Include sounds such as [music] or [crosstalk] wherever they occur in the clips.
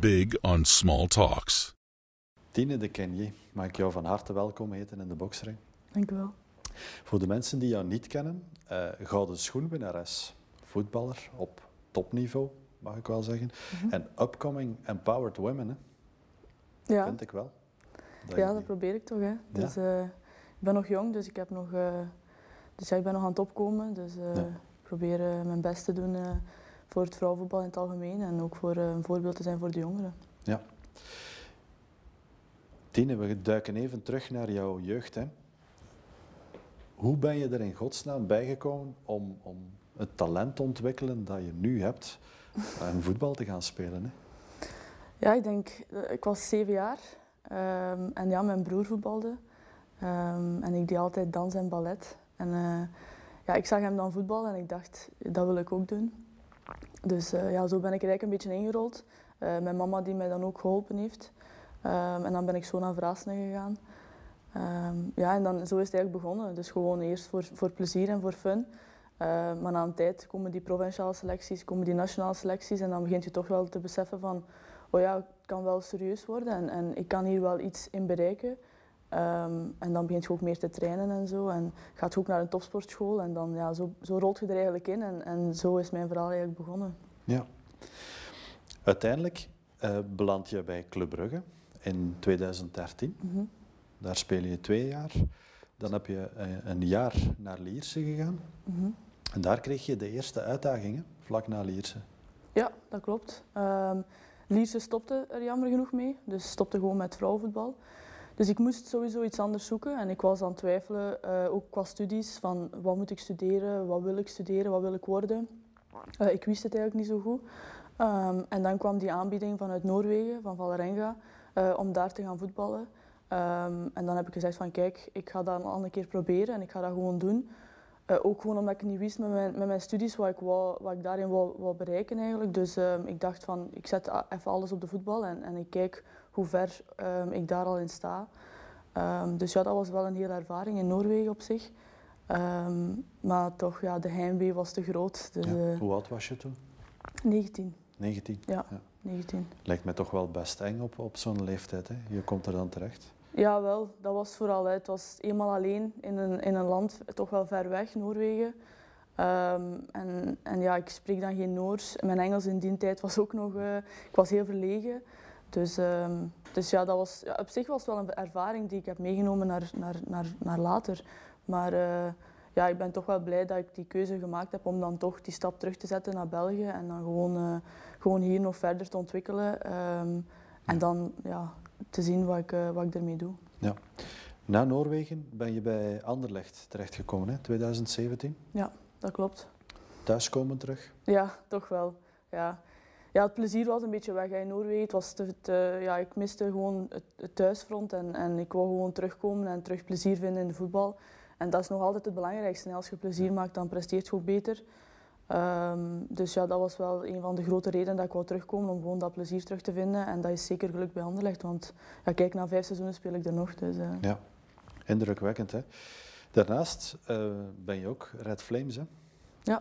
Big on small talks. Tine de Kenje, mag ik jou van harte welkom heten in de boxring. Dank u wel. Voor de mensen die jou niet kennen, uh, gouden schoenwinnares, voetballer op topniveau, mag ik wel zeggen. Mhm. En upcoming empowered women, hè? Ja, vind ik wel. ja je- dat probeer ik toch. Hè. Dus, eh, ik ben nog jong, dus ik, heb nog, eh, dus ja, ik ben nog aan het opkomen. Dus eh, Ja. ik probeer eh, mijn best te doen eh, voor het vrouwenvoetbal in het algemeen. En ook voor eh, een voorbeeld te zijn voor de jongeren. Tine, we duiken even terug naar jouw jeugd. Hè. Hoe ben je er in godsnaam bijgekomen om, om het talent te ontwikkelen dat je nu hebt en voetbal te gaan spelen? Hè? Ja, ik denk, eh, ik was zeven jaar. ehm, en ja, mijn broer voetbalde. Ehm, en ik deed altijd dans en ballet. En eh, ja, ik zag hem dan voetballen en ik dacht, dat wil ik ook doen. Dus eh, ja, zo ben ik er eigenlijk een beetje ingerold. Eh, mijn mama die mij dan ook geholpen heeft. Ehm, en dan ben ik zo naar Vraasne gegaan. Ehm, ja, en dan, zo is het eigenlijk begonnen. Dus gewoon eerst voor, voor plezier en voor fun. Ehm, maar na een tijd komen die provinciale selecties, komen die nationale selecties. En dan begint je toch wel te beseffen van, oh ja, het kan wel serieus worden en, en ik kan hier wel iets in bereiken. Ehm, en dan begint je ook meer te trainen en zo. En gaat je ook naar een topsportschool en dan ja, zo, zo rolt je er eigenlijk in. En, en zo is mijn verhaal eigenlijk begonnen. Ja. Uiteindelijk eh beland je bij Club Brugge in 2013. Mhm. Daar speel je twee jaar. Dan heb je eh, een jaar naar Lierse gegaan. Mhm. En daar kreeg je de eerste uitdagingen, vlak na Lierse. Ja, dat klopt. Ehm Lierse stopte er jammer genoeg mee, dus stopte gewoon met vrouwenvoetbal. Dus ik moest sowieso iets anders zoeken en ik was aan het twijfelen, eh, ook qua studies, van wat moet ik studeren, wat wil ik studeren, wat wil ik worden. Eh, ik wist het eigenlijk niet zo goed. Ehm, en dan kwam die aanbieding vanuit Noorwegen, van Valerenga, eh, om daar te gaan voetballen. Ehm, en dan heb ik gezegd van kijk, ik ga dat een keer proberen en ik ga dat gewoon doen. Ook gewoon omdat ik niet wist met mijn, met mijn studies wat ik, wat ik daarin wou, wou bereiken eigenlijk. Dus ehm, ik dacht van, ik zet even alles op de voetbal en, en ik kijk hoe ver ehm, ik daar al in sta. Ehm, dus ja, dat was wel een hele ervaring in Noorwegen op zich. Ehm, maar toch, ja, de heimwee was te groot. Dus, Ja. Hoe oud was je toen? 19, 19. Ja. 19. Lijkt mij toch wel best eng op, op zo'n leeftijd. Hè? Je komt er dan terecht. Ja, wel. Dat was vooral. hè. Het was eenmaal alleen in een, in een land, toch wel ver weg, Noorwegen. En, en ja, ik spreek dan geen Noors. Mijn Engels in die tijd was ook nog... eh, ik was heel verlegen. Dus, ehm, dus ja, dat was, ja, op zich was het wel een ervaring die ik heb meegenomen naar, naar, naar, naar later. Maar eh, ja, ik ben toch wel blij dat ik die keuze gemaakt heb om dan toch die stap terug te zetten naar België. En dan gewoon, eh, gewoon hier nog verder te ontwikkelen. Ehm, en dan ja, te zien wat ik, eh, wat ik ermee doe. Na Noorwegen ben je bij Anderlecht terechtgekomen, hè? 2017. Dat klopt. Thuiskomen terug. Ja, toch wel. Ja. Ja, het plezier was een beetje weg hè, in Noorwegen. Het was te, te- ja, ik miste gewoon het, het thuisfront en, en ik wou gewoon terugkomen en terug plezier vinden in de voetbal. En dat is nog altijd het belangrijkste. hè. Als je plezier maakt, dan presteert je ook beter. Ehm, dus ja, dat was wel een van de grote redenen dat ik wou terugkomen, om gewoon dat plezier terug te vinden. En dat is zeker geluk bij Anderlecht, want ja, kijk, na vijf seizoenen speel ik er nog. Dus, eh, Ja, indrukwekkend. Hè? Daarnaast eh, ben je ook Red Flames, hè? Ja.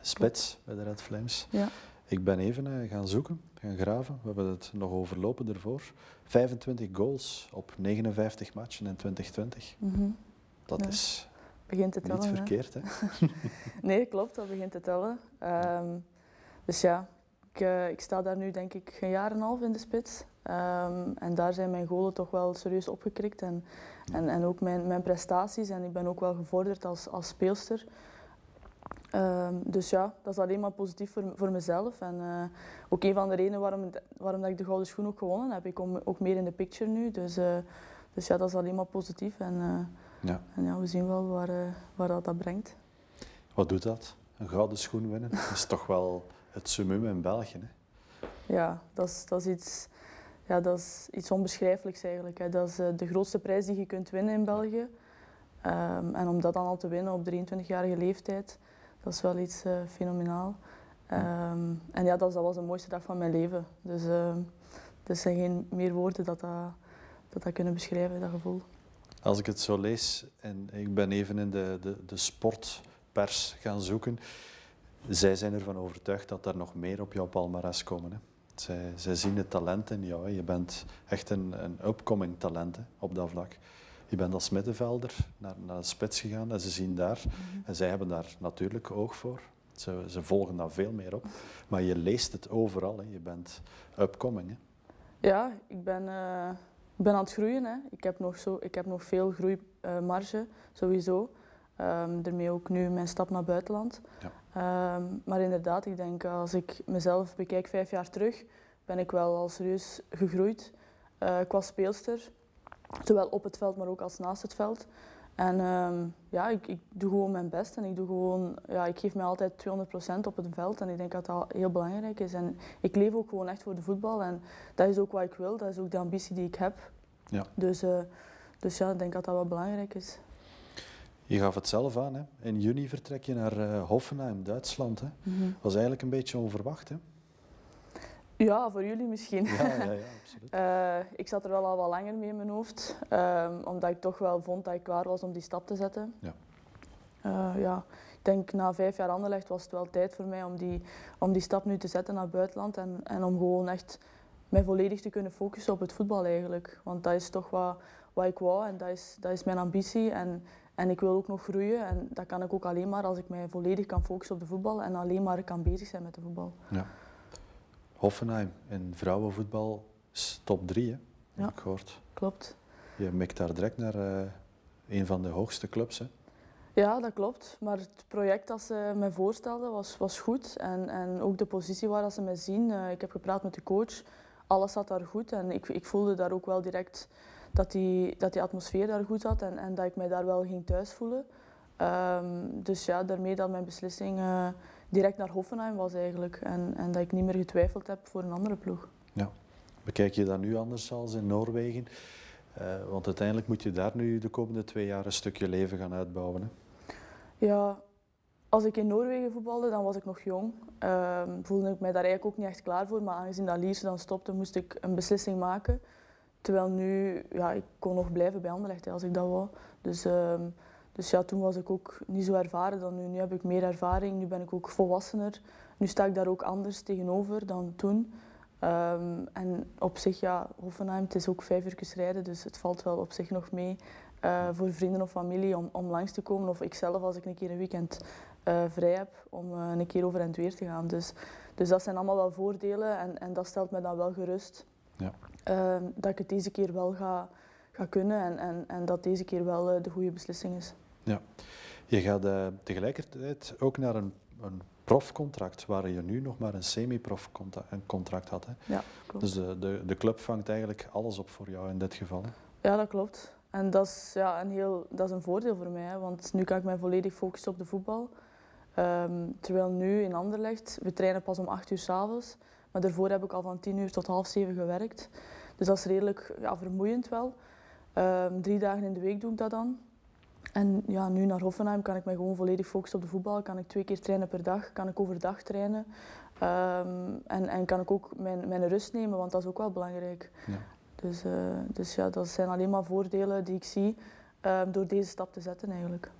Spits bij de Red Flames. Ja. Ik ben even eh, gaan zoeken, gaan graven. We hebben het nog overlopen ervoor. 25 goals op 59 matchen in 2020. mhm. Dat Ja. is begint te tellen. niet verkeerd, hè? [laughs] Nee, klopt, dat begint te tellen. Ehm, dus ja, ik, eh, ik sta daar nu denk ik een jaar en een half in de spits. Ehm, en daar zijn mijn golen toch wel serieus opgekrikt. En, en, en ook mijn, mijn prestaties. En ik ben ook wel gevorderd als, als speelster. Ehm, dus ja, dat is alleen maar positief voor, voor mezelf. En eh, ook een van de redenen waarom, waarom dat ik de Gouden Schoen ook gewonnen heb. Ik kom ook meer in de picture nu. Dus, eh, dus ja, dat is alleen maar positief. En, eh, Ja. en ja, we zien wel waar, eh, waar dat, dat brengt. Wat doet dat? Een gouden schoen winnen? [laughs] Dat is toch wel het summum in België, hè? Ja, dat is, dat is, iets, ja, dat is iets onbeschrijfelijks eigenlijk. Hè. Dat is eh, de grootste prijs die je kunt winnen in België. Ehm, en om dat dan al te winnen op 23-jarige leeftijd, dat is wel iets eh, fenomenaal. Ehm, en ja, dat, dat was de mooiste dag van mijn leven. Dus ehm, er zijn geen meer woorden dat dat, dat, dat kunnen beschrijven, dat gevoel. Als ik het zo lees, en ik ben even in de, de, de sportpers gaan zoeken, zij zijn ervan overtuigd dat er nog meer op jouw palmares komen. Hè? Zij, zij zien het talent in jou. Je bent echt een, een upcoming talent hè, op dat vlak. Je bent als middenvelder naar, naar de spits gegaan en ze zien daar, en zij hebben daar natuurlijk oog voor. Ze, ze volgen daar veel meer op. Maar je leest het overal. Hè. Je bent upcoming. Hè. Ja, ik ben, eh, ik ben aan het groeien. Hè. Ik, heb nog zo, ik heb nog veel groeimarge, sowieso. Ehm, daarmee ook nu mijn stap naar buitenland. Ja. Ehm, maar inderdaad, ik denk als ik mezelf bekijk vijf jaar terug, ben ik wel al serieus gegroeid eh, qua speelster. Zowel op het veld, maar ook als naast het veld. En ehm, ja, ik, ik, doe gewoon mijn best en ik, doe gewoon, ja, ik geef mij altijd 200% op het veld en ik denk dat dat heel belangrijk is. En ik leef ook gewoon echt voor de voetbal en dat is ook wat ik wil, dat is ook de ambitie die ik heb. Ja. Dus, uh, dus ja, ik denk dat dat wel belangrijk is. Je gaf het zelf aan, hè? in juni vertrek je naar uh, Hoffenheim, Duitsland. Hè? Mm -hmm. was eigenlijk een beetje onverwacht. Hè? Ja, voor jullie misschien. Ja, ja, ja [laughs] absoluut. uh, ik zat er wel al wat langer mee in mijn hoofd, um, omdat ik toch wel vond dat ik klaar was om die stap te zetten. Ja. Uh, ja. Ik denk na vijf jaar Anderlecht was het wel tijd voor mij om die, om die stap nu te zetten naar het buitenland en, en om gewoon echt mij volledig te kunnen focussen op het voetbal eigenlijk. Want dat is toch wat, wat ik wou en dat is, dat is mijn ambitie. En, en ik wil ook nog groeien en dat kan ik ook alleen maar als ik mij volledig kan focussen op de voetbal en alleen maar kan bezig zijn met de voetbal. Ja. Hoffenheim in vrouwenvoetbal is top 3, hè? Ja, heb ik gehoord. Klopt. Je mikt daar direct naar uh, een van de hoogste clubs. Hè? Ja, dat klopt. Maar het project dat ze mij voorstelden was, was goed. En, en ook de positie waar dat ze mij zien. Uh, ik heb gepraat met de coach. Alles zat daar goed. En ik, ik voelde daar ook wel direct dat die, dat die atmosfeer daar goed zat. En, en dat ik mij daar wel ging thuis voelen. Um, dus ja, daarmee dat mijn beslissing uh, direct naar Hoffenheim was eigenlijk. En, en dat ik niet meer getwijfeld heb voor een andere ploeg. Ja. Bekijk je dat nu anders als in Noorwegen? Uh, want uiteindelijk moet je daar nu de komende twee jaar een stukje leven gaan uitbouwen. Hè? Ja, als ik in Noorwegen voetbalde, dan was ik nog jong. Uh, voelde ik mij daar eigenlijk ook niet echt klaar voor. Maar aangezien dat Lierse dan stopte, moest ik een beslissing maken. Terwijl nu, ja, ik kon nog blijven bij Anderlecht als ik dat wou. Dus, uh, dus ja, toen was ik ook niet zo ervaren dan nu. Nu heb ik meer ervaring, nu ben ik ook volwassener. Nu sta ik daar ook anders tegenover dan toen. Um, en op zich, ja, Hoffenheim, het is ook vijf uur rijden, dus het valt wel op zich nog mee uh, voor vrienden of familie om, om langs te komen. Of ikzelf als ik een keer een weekend uh, vrij heb, om uh, een keer over en weer te gaan. Dus, dus dat zijn allemaal wel voordelen en, en dat stelt me dan wel gerust. Ja. Uh, dat ik het deze keer wel ga, ga kunnen en, en, en dat deze keer wel de goede beslissing is. Ja. Je gaat uh, tegelijkertijd ook naar een, een profcontract, waar je nu nog maar een semi-prof-contract had. Hè? Ja, klopt. Dus de, de, de club vangt eigenlijk alles op voor jou in dit geval. Ja, dat klopt. En dat is, ja, een, heel, dat is een voordeel voor mij, hè, want nu kan ik mij volledig focussen op de voetbal. Um, terwijl nu in Anderlecht, we trainen pas om 8 uur s'avonds, maar daarvoor heb ik al van 10 uur tot half 7 gewerkt. Dus dat is redelijk ja, vermoeiend wel. Um, drie dagen in de week doe ik dat dan. En ja, nu naar Hoffenheim kan ik mij gewoon volledig focussen op de voetbal. Kan ik twee keer trainen per dag, kan ik overdag trainen. Um, en, en kan ik ook mijn, mijn rust nemen, want dat is ook wel belangrijk. Ja. Dus, uh, dus ja, dat zijn alleen maar voordelen die ik zie um, door deze stap te zetten eigenlijk.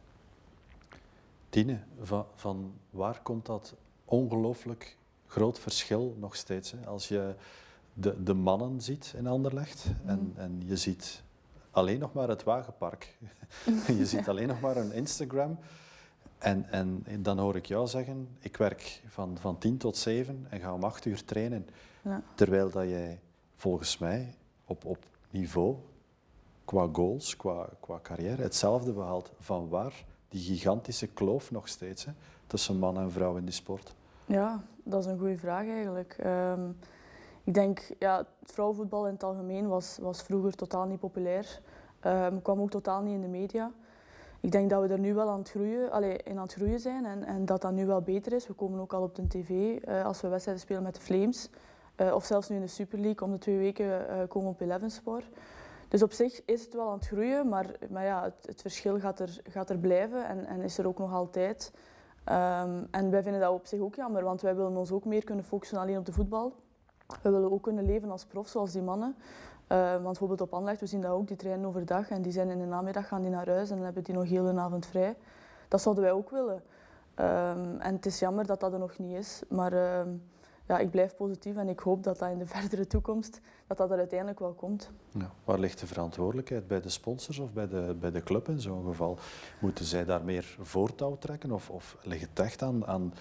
Tine, van, van waar komt dat ongelooflijk groot verschil nog steeds? Hè? Als je de, de mannen ziet in Anderlecht mm. en, en je ziet alleen nog maar het wagenpark. [laughs] je ziet alleen nog maar een Instagram. En, en dan hoor ik jou zeggen, ik werk van, van 10 tot 7 en ga om 8 uur trainen. Ja. Terwijl dat jij volgens mij op, op niveau, qua goals, qua, qua carrière, hetzelfde behaalt. Van waar die gigantische kloof nog steeds hè, tussen man en vrouw in die sport? Ja, dat is een goede vraag eigenlijk. Um, ik denk, ja, het vrouwenvoetbal in het algemeen was, was vroeger totaal niet populair. Um, kwam ook totaal niet in de media. Ik denk dat we er nu wel aan het groeien, allee, in aan het groeien zijn en, en dat dat nu wel beter is. We komen ook al op de tv uh, als we wedstrijden spelen met de Flames. Uh, of zelfs nu in de Super League, om de twee weken uh, komen we op Eleven Sport. Dus op zich is het wel aan het groeien, maar, maar ja, het, het verschil gaat er, gaat er blijven en, en is er ook nog altijd. Um, en wij vinden dat op zich ook jammer, want wij willen ons ook meer kunnen focussen alleen op de voetbal. We willen ook kunnen leven als prof, zoals die mannen. Uh, want bijvoorbeeld op Anderlecht, we zien dat ook, die trainen overdag en die zijn in de namiddag gaan die naar huis en dan hebben die nog heel de avond vrij. Dat zouden wij ook willen. Um, en het is jammer dat dat er nog niet is, maar uh, ja, ik blijf positief en ik hoop dat dat in de [laughs] verdere toekomst dat dat er uiteindelijk wel komt. Ja. Waar ligt de verantwoordelijkheid? Bij de sponsors of bij de, bij de club in zo'n geval? Moeten zij daar meer voortouw trekken of, of ligt het echt aan, aan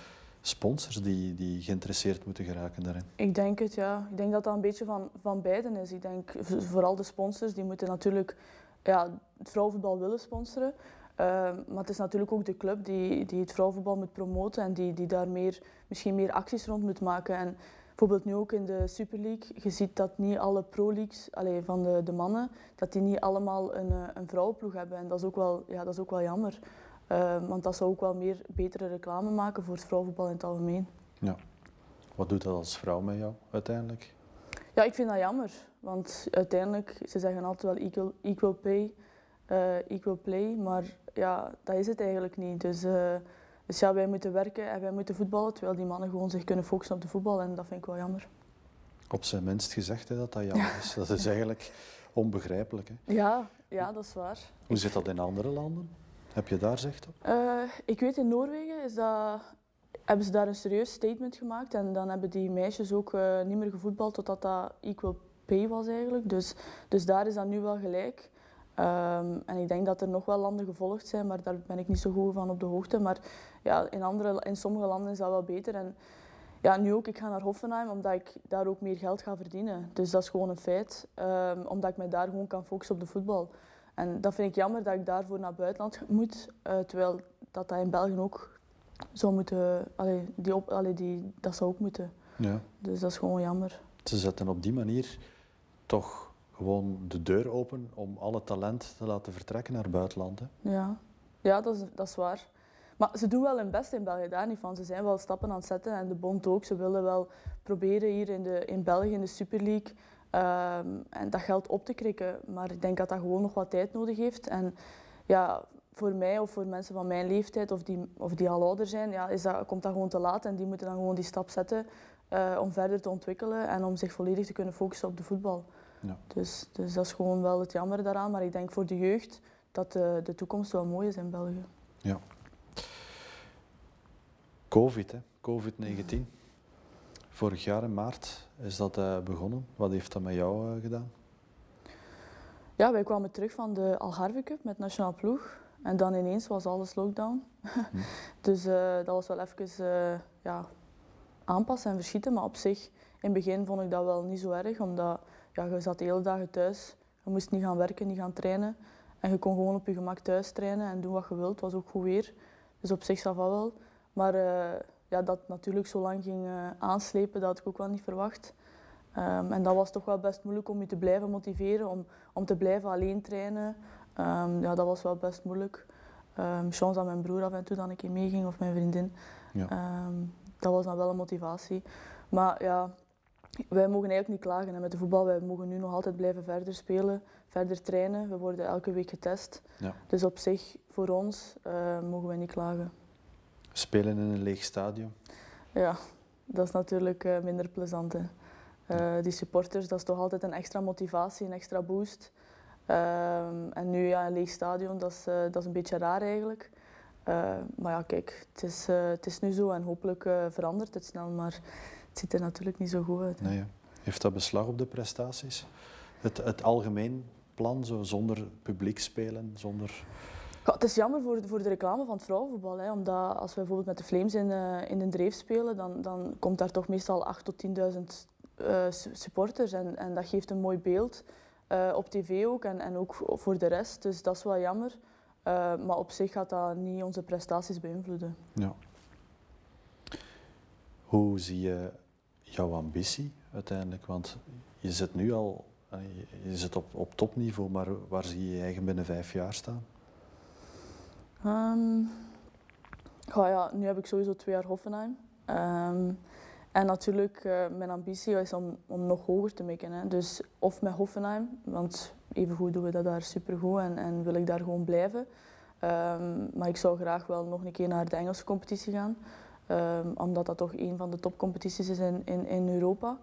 sponsors die, die geïnteresseerd moeten geraken daarin? Ik denk het, ja. Ik denk dat dat een beetje van, van beiden is. Ik denk vooral de sponsors, die moeten natuurlijk ja, het vrouwenvoetbal willen sponsoren. Ehm, maar het is natuurlijk ook de club die, die het vrouwenvoetbal moet promoten en die, die daar meer, misschien meer acties rond moet maken. En bijvoorbeeld nu ook in de Super League, je ziet dat niet alle pro-leagues van de, de mannen, dat die niet allemaal een, eh, een vrouwenploeg hebben. En dat is ook wel, ja, dat is ook wel jammer. Ehm, want dat zou ook wel meer betere reclame maken voor het vrouwenvoetbal in het algemeen. Ja. Wat doet dat als vrouw met jou uiteindelijk? Ja, ik vind dat jammer. Want uiteindelijk, ze zeggen altijd wel equal, equal pay, uh, equal play. Maar ja, dat is het eigenlijk niet. Dus, uh, dus ja, wij moeten werken en wij moeten voetballen, terwijl die mannen gewoon zich kunnen focussen op de voetbal. En dat vind ik wel jammer. Op zijn minst gezegd hè, dat dat jammer is. [laughs] Dat is eigenlijk onbegrijpelijk. Hè? Ja, ja, dat is waar. Hoe zit dat in andere landen? Heb je daar zicht op? Uh, ik weet in Noorwegen is dat, hebben ze daar een serieus statement gemaakt. En dan hebben die meisjes ook uh, niet meer gevoetbald totdat dat equal pay was eigenlijk. Dus, dus daar is dat nu wel gelijk. Um, en ik denk dat er nog wel landen gevolgd zijn, maar daar ben ik niet zo goed van op de hoogte. Maar ja, in, andere, in sommige landen is dat wel beter. En ja, nu ook, ik ga naar Hoffenheim omdat ik daar ook meer geld ga verdienen. Dus dat is gewoon een feit, um, omdat ik mij daar gewoon kan focussen op de voetbal. En dat vind ik jammer dat ik daarvoor naar buitenland moet, uh, terwijl dat, dat in België ook zou moeten, allee, die op, allee, die, dat zou ook moeten. Ja. Dus dat is gewoon jammer. Ze zetten op die manier toch gewoon de deur open om alle talent te laten vertrekken naar buitenland. Hè? Ja, ja dat, is, dat is waar. Maar ze doen wel hun best in België, daar niet van. Ze zijn wel stappen aan het zetten en de bond ook. Ze willen wel proberen hier in, de, in België, in de Super League, um, en dat geld op te krikken. Maar ik denk dat dat gewoon nog wat tijd nodig heeft. En ja, voor mij of voor mensen van mijn leeftijd of die, of die al ouder zijn, ja, is dat, komt dat gewoon te laat. En die moeten dan gewoon die stap zetten uh, om verder te ontwikkelen en om zich volledig te kunnen focussen op de voetbal. Ja. Dus, dus dat is gewoon wel het jammer daaraan. Maar ik denk voor de jeugd dat de, de toekomst wel mooi is in België. Ja. Covid, hè? COVID-19. Vorig jaar in maart is dat uh, begonnen. Wat heeft dat met jou uh, gedaan? Ja, wij kwamen terug van de Algarve Cup met nationaal ploeg. En dan ineens was alles lockdown. Hm. [laughs] dus uh, dat was wel even ja, aanpassen en verschieten. Maar op zich, in het begin vond ik dat wel niet zo erg. Omdat ja, je zat de hele dagen thuis. Je moest niet gaan werken, niet gaan trainen. En je kon gewoon op je gemak thuis trainen en doen wat je wilt. Het was ook goed weer. Dus op zich zat dat wel. Maar uh, ja, dat natuurlijk zo lang ging uh, aanslepen, dat had ik ook wel niet verwacht. Um, en dat was toch wel best moeilijk om je te blijven motiveren, om, om te blijven alleen trainen. Um, ja, dat was wel best moeilijk. Um, chance dat mijn broer af en toe dan een keer meeging of mijn vriendin. Ja. dat was dan wel een motivatie. Maar ja, wij mogen eigenlijk niet klagen hè, met de voetbal. Wij mogen nu nog altijd blijven verder spelen, verder trainen. We worden elke week getest. Ja. Dus op zich, voor ons, uh, mogen wij niet klagen. Spelen in een leeg stadion? Ja, dat is natuurlijk uh, minder plezant. Hè. Uh, die supporters, dat is toch altijd een extra motivatie, een extra boost. Ehm, en nu ja, een leeg stadion, dat is, dat is een beetje raar eigenlijk. maar ja, kijk, het is, het is nu zo en hopelijk verandert het snel. Maar het ziet er natuurlijk niet zo goed uit. Nee, Heeft dat beslag op de prestaties? Het, het algemeen plan, zo, zonder publiek spelen, zonder... Ja, het is jammer voor, voor de reclame van het vrouwenvoetbal. Hè, omdat als we bijvoorbeeld met de Flames in, uh, in de Dreef spelen, dan, dan komt daar toch meestal 8.000 tot 10.000 uh, supporters. En, en dat geeft een mooi beeld uh, op tv ook en, en ook voor de rest. Dus dat is wel jammer. Maar op zich gaat dat niet onze prestaties beïnvloeden. Ja. Hoe zie je jouw ambitie uiteindelijk? Want je zit nu al je zit op, op topniveau, maar waar zie je je eigen binnen vijf jaar staan? Um, ja, nu heb ik sowieso twee jaar Hoffenheim. Um, en natuurlijk, uh, mijn ambitie is om, om nog hoger te mikken. Hè. Dus of met Hoffenheim, want evengoed doen we dat daar supergoed en, en wil ik daar gewoon blijven. Um, maar ik zou graag wel nog een keer naar de Engelse competitie gaan. Omdat dat toch een van de topcompetities is in, in, in Europa.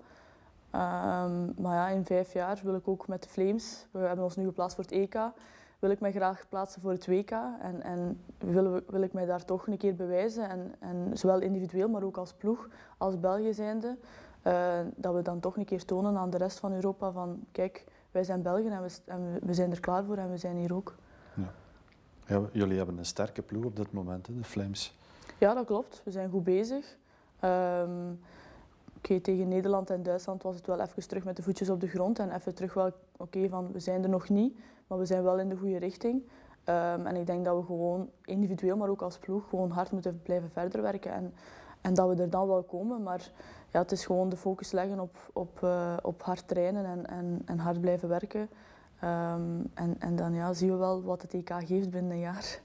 Maar ja, in vijf jaar wil ik ook met de Flames, we hebben ons nu geplaatst voor het EK, wil ik mij graag plaatsen voor het WK en, en wil, we- wil ik mij daar toch een keer bewijzen. En, en zowel individueel, maar ook als ploeg, als België zijnde, eh, dat we dan toch een keer tonen aan de rest van Europa van kijk, wij zijn Belgen en we, en we- zijn er klaar voor en we zijn hier ook. Ja, jullie hebben een sterke ploeg op dit moment, hè, de Flames. Ja, dat klopt. We zijn goed bezig. Ehm, oké, tegen Nederland en Duitsland was het wel even terug met de voetjes op de grond en even terug wel, oké, van we zijn er nog niet, maar we zijn wel in de goede richting. Ehm, en ik denk dat we gewoon individueel, maar ook als ploeg, gewoon hard moeten blijven verder werken en, en dat we er dan wel komen. Maar ja, het is gewoon de focus leggen op, op, eh, op hard trainen en, en, en hard blijven werken. Ehm, en, en dan ja, zien we wel wat het EK geeft binnen een jaar.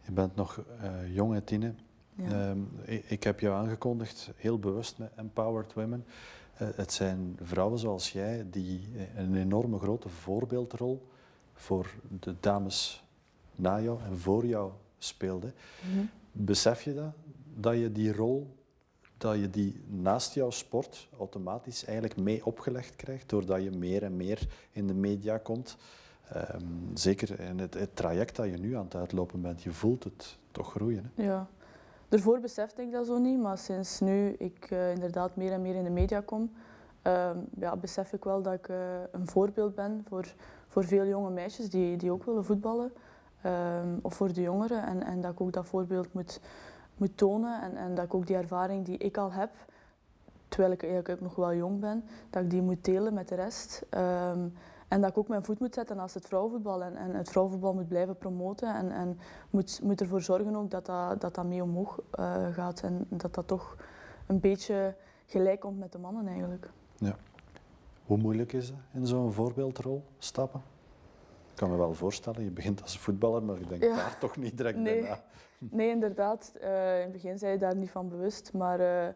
Je bent nog eh jong, Tine. Ja. Ehm, ik, ik heb jou aangekondigd, heel bewust met Empowered Women. Eh, het zijn vrouwen zoals jij die eh, een enorme grote voorbeeldrol voor de dames na jou en voor jou speelden. Mhm. Besef je dat? Dat je die rol, dat je die naast jouw sport automatisch eigenlijk mee opgelegd krijgt, doordat je meer en meer in de media komt. Ehm, zeker in het, het traject dat je nu aan het uitlopen bent, je voelt het toch groeien. Hè? Ja, daarvoor besefte ik dat zo niet, maar sinds nu ik eh, inderdaad meer en meer in de media kom, ehm, ja, besef ik wel dat ik eh, een voorbeeld ben voor, voor veel jonge meisjes die, die ook willen voetballen. Ehm, of voor de jongeren. En, en dat ik ook dat voorbeeld moet, moet tonen. En, en dat ik ook die ervaring die ik al heb, terwijl ik eigenlijk ook nog wel jong ben, dat ik die moet delen met de rest. Ehm, en dat ik ook mijn voet moet zetten naast het vrouwenvoetbal. En, en het vrouwenvoetbal moet blijven promoten. En, en moet, moet ervoor zorgen ook dat dat, dat, dat mee omhoog eh, gaat. En dat dat toch een beetje gelijk komt met de mannen eigenlijk. Hoe moeilijk is dat in zo'n voorbeeldrol stappen? Ik kan me wel voorstellen, je begint als voetballer, maar je denkt Ja. daar toch niet direct Nee. bij na. Nee, inderdaad. eh, in het begin zei je daar niet van bewust. Maar eh,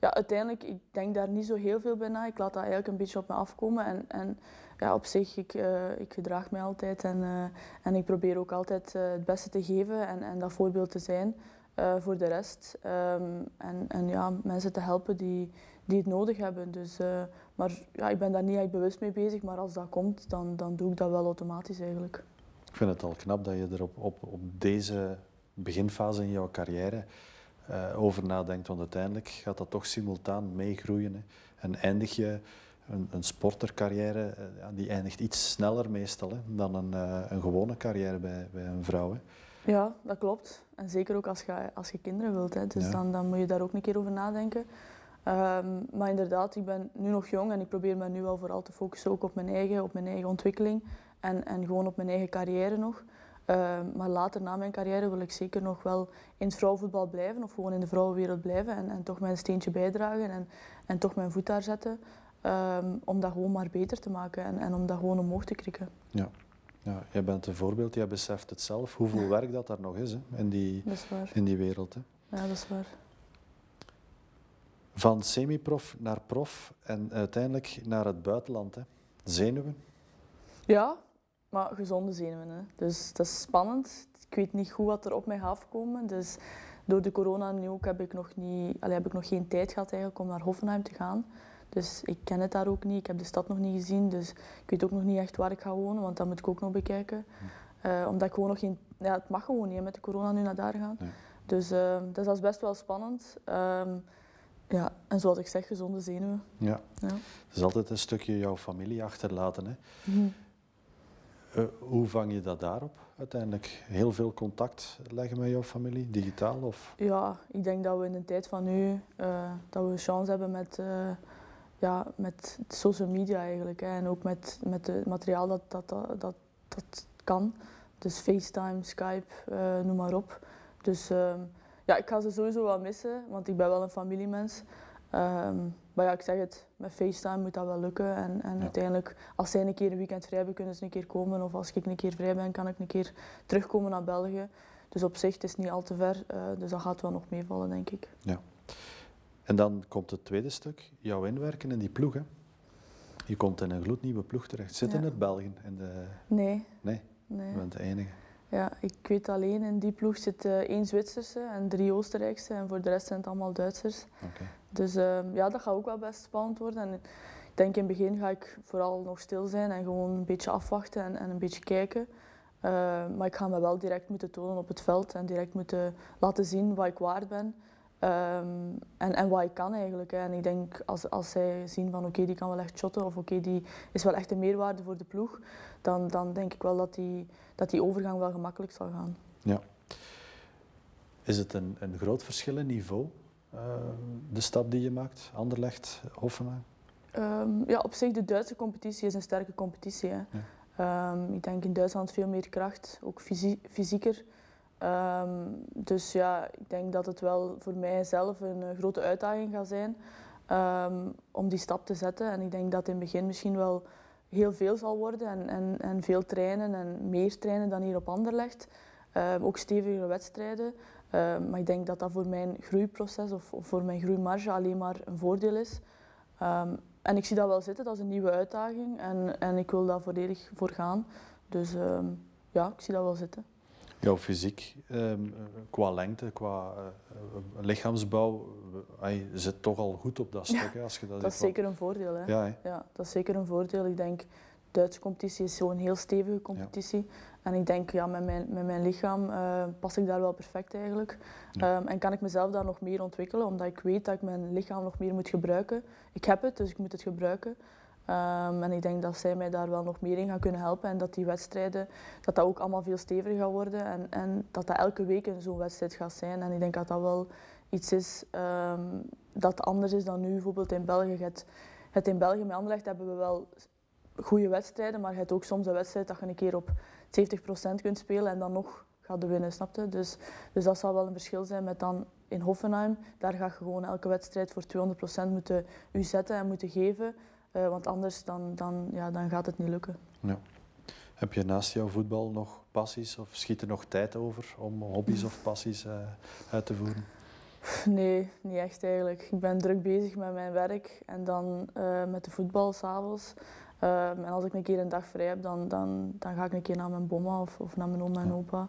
ja, uiteindelijk, ik denk daar niet zo heel veel bij na. Ik laat dat eigenlijk een beetje op me afkomen. En, en ja, op zich, ik, eh, ik gedraag mij altijd. En, eh, en ik probeer ook altijd eh, het beste te geven en, en dat voorbeeld te zijn voor de rest. Ehm, en, en ja, mensen te helpen die, die het nodig hebben. Dus, maar ja, ik ben daar niet echt bewust mee bezig. Maar als dat komt, dan, dan doe ik dat wel automatisch eigenlijk. Ik vind het al knap dat je er op, op, op deze beginfase in jouw carrière eh, over nadenkt, want uiteindelijk gaat dat toch simultaan meegroeien. Hè. En eindig je een, een sportercarrière, ja, die eindigt iets sneller meestal hè, dan een, eh, een gewone carrière bij, bij een vrouw. Hè. Ja, dat klopt. En zeker ook als je, als je kinderen wilt. Hè. Dus Ja. dan, dan moet je daar ook een keer over nadenken. Ehm, maar inderdaad, ik ben nu nog jong en ik probeer me nu wel vooral te focussen ook op mijn eigen, op mijn eigen ontwikkeling. En, en gewoon op mijn eigen carrière nog. Ehm, maar later na mijn carrière wil ik zeker nog wel in het vrouwenvoetbal blijven. Of gewoon in de vrouwenwereld blijven. En, en toch mijn steentje bijdragen. En, en toch mijn voet daar zetten. Ehm, om dat gewoon maar beter te maken. En, en om dat gewoon omhoog te krikken. Ja, jij bent een voorbeeld, jij beseft het zelf, hoeveel werk dat daar nog is hè, in, die, is in die wereld. Hè. Ja, dat is waar. Van semi-prof naar prof en uiteindelijk naar het buitenland. Hè. Zenuwen? Ja, maar gezonde zenuwen. Hè. Dus dat is spannend. Ik weet niet goed wat er op mij gaat afkomen. Dus door de corona nu ook heb ik nog, niet, allee, heb ik nog geen tijd gehad eigenlijk om naar Hoffenheim te gaan. Dus ik ken het daar ook niet. Ik heb de stad nog niet gezien. Dus ik weet ook nog niet echt waar ik ga wonen, want dat moet ik ook nog bekijken. Eh, omdat ik gewoon nog geen... Ja, het mag gewoon niet hè, met de corona nu naar daar gaan. Nee. Dus, eh, dus dat is best wel spannend. Ehm, ja, en zoals ik zeg, gezonde zenuwen. Ja. Ja. Het is altijd een stukje jouw familie achterlaten. Hè. Mhm. Eh, hoe vang je dat daarop uiteindelijk? Heel veel contact leggen met jouw familie, digitaal? Of? Ja, ik denk dat we in de tijd van nu eh, dat we een chance hebben met, eh, ja, met social media eigenlijk. Hè, en ook met, met het materiaal dat dat, dat, dat, dat kan. Dus FaceTime, Skype, noem maar op. Dus ehm, ja, ik ga ze sowieso wel missen, want ik ben wel een familiemens. Ehm, maar ja, ik zeg het, met FaceTime moet dat wel lukken. En, en Ja. uiteindelijk, als zij een keer een weekend vrij hebben, kunnen ze een keer komen. Of als ik een keer vrij ben, kan ik een keer terugkomen naar België. Dus op zich, het is niet al te ver. eh, dus dat gaat wel nog meevallen, denk ik. En dan komt het tweede stuk, jouw inwerken in die ploeg. Hè. Je komt in een gloednieuwe ploeg terecht. Zitten Ja. er Belgen in de... Nee. Nee, nee. je bent de enige. Ja, ik weet alleen, in die ploeg zit eh, één Zwitserse en drie Oostenrijkse. En voor de rest zijn het allemaal Duitsers. Oké. Dus ehm, ja, dat gaat ook wel best spannend worden. En denk in het begin ga ik vooral nog stil zijn en gewoon een beetje afwachten en, en een beetje kijken. Uh, maar ik ga me wel direct moeten tonen op het veld en direct moeten laten zien wat ik waard ben. Um, en, en wat ik kan eigenlijk. Hè. En ik denk als, als zij zien van oké, die kan wel echt shotten of oké, die is wel echt een meerwaarde voor de ploeg, dan, dan denk ik wel dat die, dat die overgang wel gemakkelijk zal gaan. Ja. Is het een, een groot verschil in niveau, de stap die je maakt, Anderlecht, Hoffenheim? Um, ja, op zich, de Duitse competitie is een sterke competitie. Hè. Ja. Um, ik denk in Duitsland veel meer kracht, ook fysie fysieker. Um, dus ja, ik denk dat het wel voor mijzelf een uh, grote uitdaging gaat zijn om die stap te zetten. En ik denk dat in het begin misschien wel heel veel zal worden en, en, en veel trainen en meer trainen dan hier op Anderlecht. Ook stevige wedstrijden. Maar ik denk dat dat voor mijn groeiproces of, of voor mijn groeimarge alleen maar een voordeel is. en ik zie dat wel zitten, dat is een nieuwe uitdaging en, en ik wil daar volledig voor gaan. Dus ja, ik zie dat wel zitten. Jouw fysiek, eh, qua lengte, qua uh, lichaamsbouw, je zit toch al goed op dat stuk. Ja, als je dat dat is zeker een voordeel. Hè? Ja, ja, dat is zeker een voordeel. Ik denk, de Duitse competitie is zo'n heel stevige competitie. En ik denk, ja, met mijn, met mijn lichaam uh, pas ik daar wel perfect eigenlijk. Um, en kan ik mezelf daar nog meer ontwikkelen, omdat ik weet dat ik mijn lichaam nog meer moet gebruiken. Ik heb het, dus ik moet het gebruiken. Um, en ik denk dat zij mij daar wel nog meer in gaan kunnen helpen en dat die wedstrijden, dat dat ook allemaal veel steviger gaat worden en, en dat dat elke week een zo'n wedstrijd gaat zijn. En ik denk dat dat wel iets is um, dat anders is dan nu bijvoorbeeld in België. Het, het in België met Anderlecht hebben we wel goede wedstrijden, maar je hebt ook soms een wedstrijd dat je een keer op 70% kunt spelen en dan nog gaat de winnen, snapte? Dus, dus dat zal wel een verschil zijn met dan in Hoffenheim. Daar ga je gewoon elke wedstrijd voor 200% moeten u zetten en moeten geven. Uh, want anders dan, dan, ja, dan gaat het niet lukken. Ja. Heb je naast jouw voetbal nog passies of schiet er nog tijd over om hobby's of passies uh, uit te voeren? Nee, niet echt eigenlijk. Ik ben druk bezig met mijn werk en dan uh, met de voetbal s'avonds. En als ik een keer een dag vrij heb, dan, dan, dan ga ik een keer naar mijn bomma of, of naar mijn oma en opa.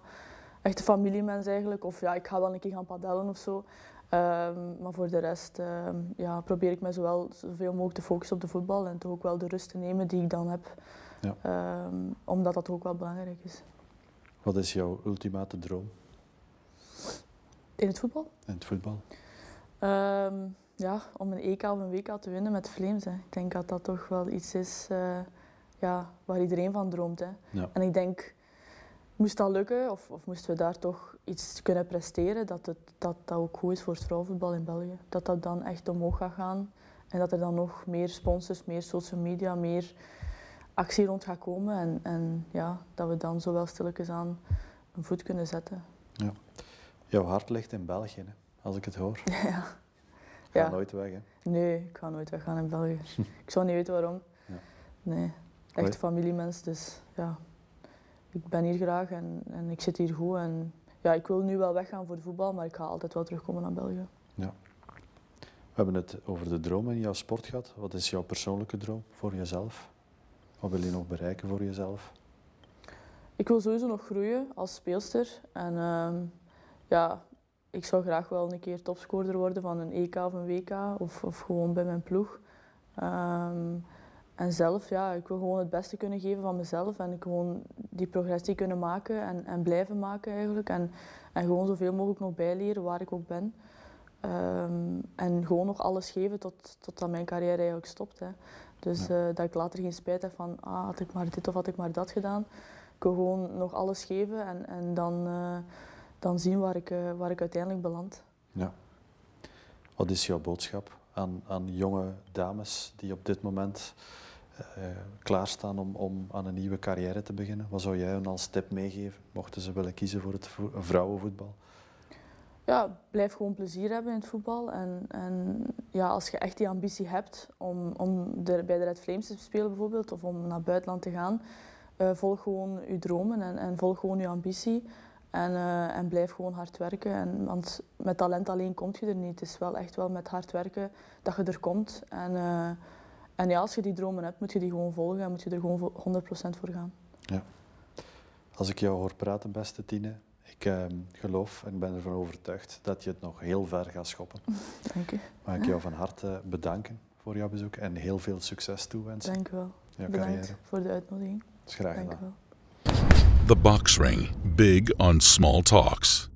Echte familiemens eigenlijk. Of ja, ik ga wel een keer gaan padellen of zo. Um, maar voor de rest um, ja, probeer ik me zowel zoveel mogelijk te focussen op de voetbal en toch ook wel de rust te nemen die ik dan heb. Ja. Um, omdat dat ook wel belangrijk is. Wat is jouw ultimate droom? In het voetbal? In het voetbal. Ja, om een EK of een WK te winnen met Flames. Hè. Ik denk dat dat toch wel iets is uh, ja, waar iedereen van droomt. Hè. Ja. En ik denk moest dat lukken, of, of, moesten we daar toch iets kunnen presteren, dat, het, dat dat ook goed is voor het vrouwenvoetbal in België. Dat dat dan echt omhoog gaat gaan en dat er dan nog meer sponsors, meer social media, meer actie rond gaat komen. En, en ja, dat we dan zo wel stilletjes aan een voet kunnen zetten. Ja. Jouw hart ligt in België, hè, als ik het hoor. [laughs] Ja. Ga ja. nooit weg, hè? Nee, ik ga nooit weggaan in België. [laughs] ik zou niet weten waarom. Ja. Nee, echt familiemens, dus ja ik ben hier graag en, en ik zit hier goed. En ja, ik wil nu wel weggaan voor de voetbal, maar ik ga altijd wel terugkomen naar België. Ja. We hebben het over de droom in jouw sport gehad. Wat is jouw persoonlijke droom voor jezelf? Wat wil je nog bereiken voor jezelf? Ik wil sowieso nog groeien als speelster. En uh, ja, ik zou graag wel een keer topscorer worden van een EK of een WK of, of gewoon bij mijn ploeg. Um, en zelf, ja, ik wil gewoon het beste kunnen geven van mezelf en gewoon die progressie kunnen maken en, en blijven maken eigenlijk. En, en gewoon zoveel mogelijk nog bijleren waar ik ook ben. Um, en gewoon nog alles geven tot, totdat mijn carrière eigenlijk stopt. Hè. Dus uh, dat ik later geen spijt heb van, ah, had ik maar dit of had ik maar dat gedaan. Ik wil gewoon nog alles geven en, en dan, uh, dan zien waar ik, uh, waar ik uiteindelijk beland. Ja. Wat is jouw boodschap aan, aan jonge dames die op dit moment uh, klaarstaan om, om aan een nieuwe carrière te beginnen? Wat zou jij hen als tip meegeven, mochten ze willen kiezen voor het vrouwenvoetbal? Ja, blijf gewoon plezier hebben in het voetbal. En, en ja, als je echt die ambitie hebt om, om de, bij de Red Flames te spelen bijvoorbeeld, of om naar het buitenland te gaan, uh, volg gewoon je dromen en, en volg gewoon je ambitie. En, uh, en blijf gewoon hard werken. En, want met talent alleen kom je er niet. Het is wel echt wel met hard werken dat je er komt. En, uh, en ja, als je die dromen hebt, moet je die gewoon volgen en moet je er gewoon 100% voor gaan. Ja. Als ik jou hoor praten, beste Tine, ik uh, geloof en ben ervan overtuigd dat je het nog heel ver gaat schoppen. [laughs] Dank u. Mag ik jou van harte bedanken voor jouw bezoek en heel veel succes toewensen Dank u wel. Bedankt carrière. voor de uitnodiging. Dat is graag Dank u gedaan. wel. The Box Ring. Big on small talks.